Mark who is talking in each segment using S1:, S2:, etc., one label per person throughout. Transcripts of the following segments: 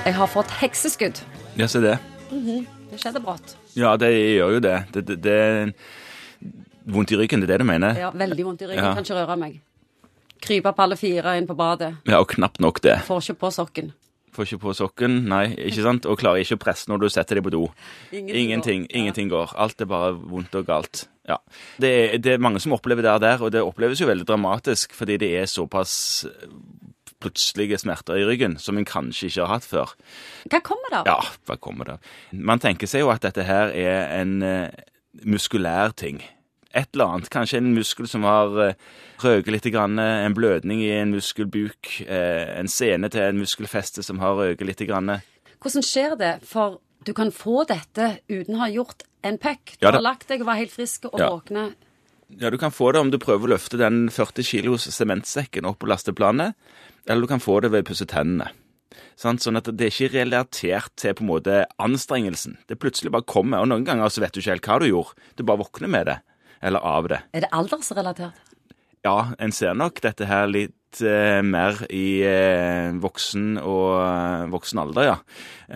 S1: Jeg har fått hekseskudd.
S2: Ja, se det.
S1: Det skjedde brått.
S2: Ja, det gjør jo det. Det, det, det Vondt i ryggen, det er det du mener?
S1: Ja, veldig vondt i ryggen.
S2: Ja.
S1: Kan ikke røre meg. Krype på alle fire inn på badet.
S2: Ja, og knapt nok det.
S1: Får ikke på sokken.
S2: Får ikke på sokken, nei, ikke sant? Og klarer ikke å presse når du setter deg på do.
S1: Ingenting
S2: Ingenting,
S1: går. Ja.
S2: går. Alt er bare vondt og galt. Ja. Det er, det er mange som opplever det der, og det oppleves jo veldig dramatisk, fordi det er såpass plutselige smerter i ryggen som en kanskje ikke har hatt før.
S1: Hva kommer det av?
S2: Ja, hva kommer det? Man tenker seg jo at dette her er en eh, muskulær ting. Et eller annet. Kanskje en muskel som har uh, røket litt, grann, eh, en blødning i en muskelbuk, eh, en sene til en muskelfeste som har røket litt. Grann.
S1: Hvordan skjer det? For du kan få dette uten å ha gjort en puck. Du
S2: Ja,
S1: har lagt deg og var helt frisk og
S2: Ja.
S1: våkne.
S2: Ja, du kan få det om du prøver å løfte den 40 kilos sementsekken opp på lasteplanet, eller du kan få det ved å pusse tennene. Sånn at det er ikke relatert til på en måte anstrengelsen. Det plutselig bare kommer, og noen ganger så vet du ikke helt hva du gjorde. Du bare våkner med det, eller av det.
S1: Er det aldersrelatert?
S2: Ja, en ser nok dette her litt eh, mer i eh, voksen og eh, voksen alder, ja.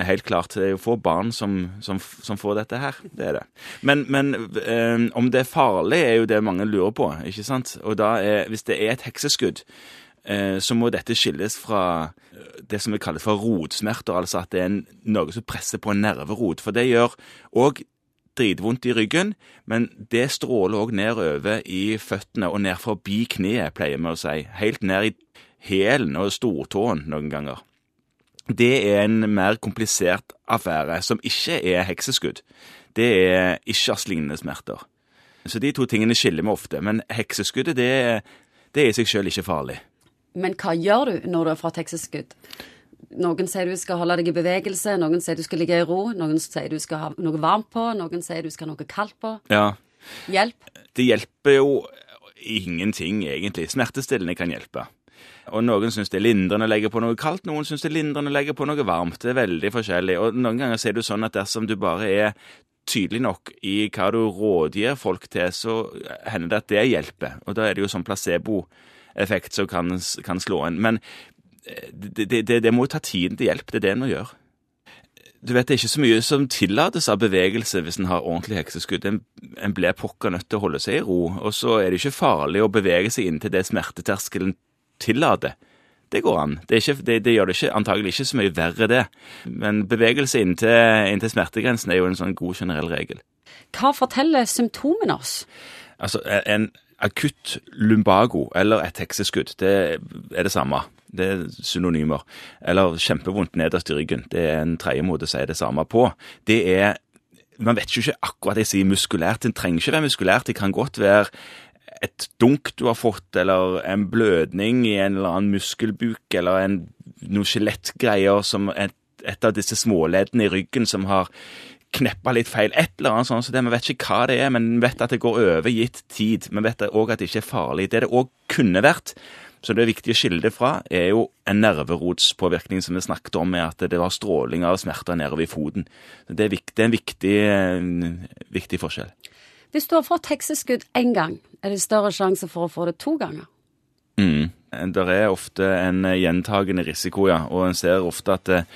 S2: Helt klart. Det er jo få barn som, som, som får dette her. Det er det. Men, men eh, om det er farlig, er jo det mange lurer på, ikke sant? Og da er, hvis det er et hekseskudd, eh, så må dette skilles fra det som vi kaller for rotsmerter, altså at det er noe som presser på en nerverot. For det gjør òg dritvondt i ryggen, men det stråler òg nedover i føttene og ned forbi kneet, pleier vi å si. Helt ned i hælen og stortåen noen ganger. Det er en mer komplisert affære, som ikke er hekseskudd. Det er ikke-lignende smerter. Så de to tingene skiller vi ofte, men hekseskuddet det, det er i seg sjøl ikke farlig.
S1: Men hva gjør du når du har fått hekseskudd? Noen sier du skal holde deg i bevegelse, noen sier du skal ligge i ro, noen sier du skal ha noe varmt på, noen sier du skal ha noe kaldt på.
S2: Ja,
S1: Hjelp.
S2: det hjelper jo ingenting, egentlig. Smertestillende kan hjelpe. Og noen syns det er lindrende å legge på noe kaldt, noen syns det er lindrende å legge på noe varmt. Det er veldig forskjellig. Og noen ganger er det sånn at dersom du bare er tydelig nok i hva du rådgir folk til, så hender det at det hjelper. Og da er det jo sånn placeboeffekt som kan, kan slå inn. Men det, det, det, må jo ta tiden til hjelp. Det er det en må gjøre. Du vet, Det er ikke så mye som tillates av bevegelse hvis en har ordentlig hekseskudd. En, en blir pokker nødt til å holde seg i ro. Og så er det ikke farlig å bevege seg inntil det smerteterskelen tillater. Det går an. Det, ikke, det, det gjør det ikke, antagelig ikke så mye verre, det. Men bevegelse inntil, inntil smertegrensen er jo en sånn god generell regel.
S1: Hva forteller symptomene oss?
S2: Altså, en akutt lumbago eller et hekseskudd, det er det samme. Det er synonymer. Eller kjempevondt nederst i ryggen. Det er en tredje måte å si det samme på. Det er Man vet jo ikke akkurat jeg sier muskulært. Det trenger ikke være muskulært. Det kan godt være et dunk du har fått, eller en blødning i en eller annen muskelbuk, eller en, noen skjelettgreier som et, et av disse småleddene i ryggen som har kneppa litt feil. Et eller annet sånt. Så det, Vi vet ikke hva det er, men vi vet at det går over gitt tid. Vi vet òg at det ikke er farlig. Det det òg kunne vært, så det viktige viktig å skille det fra, er jo en nerverotspåvirkning som vi snakket om, med at det var stråling av smerter nedover i foten. Det er, det er en viktig, en viktig forskjell.
S1: Hvis du har fått hekseskudd én gang, er det større sjanse for å få det to ganger?
S2: Mm. Det er ofte en eh, gjentagende risiko, ja, og en ser ofte at eh,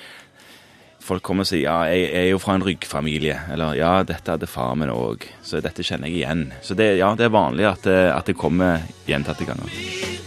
S2: folk kommer og sier ja, jeg er jo fra en ryggfamilie, eller ja, dette hadde far min òg, så dette kjenner jeg igjen. Så det, ja, det er vanlig at, det- at det kommer gjentatte ganger.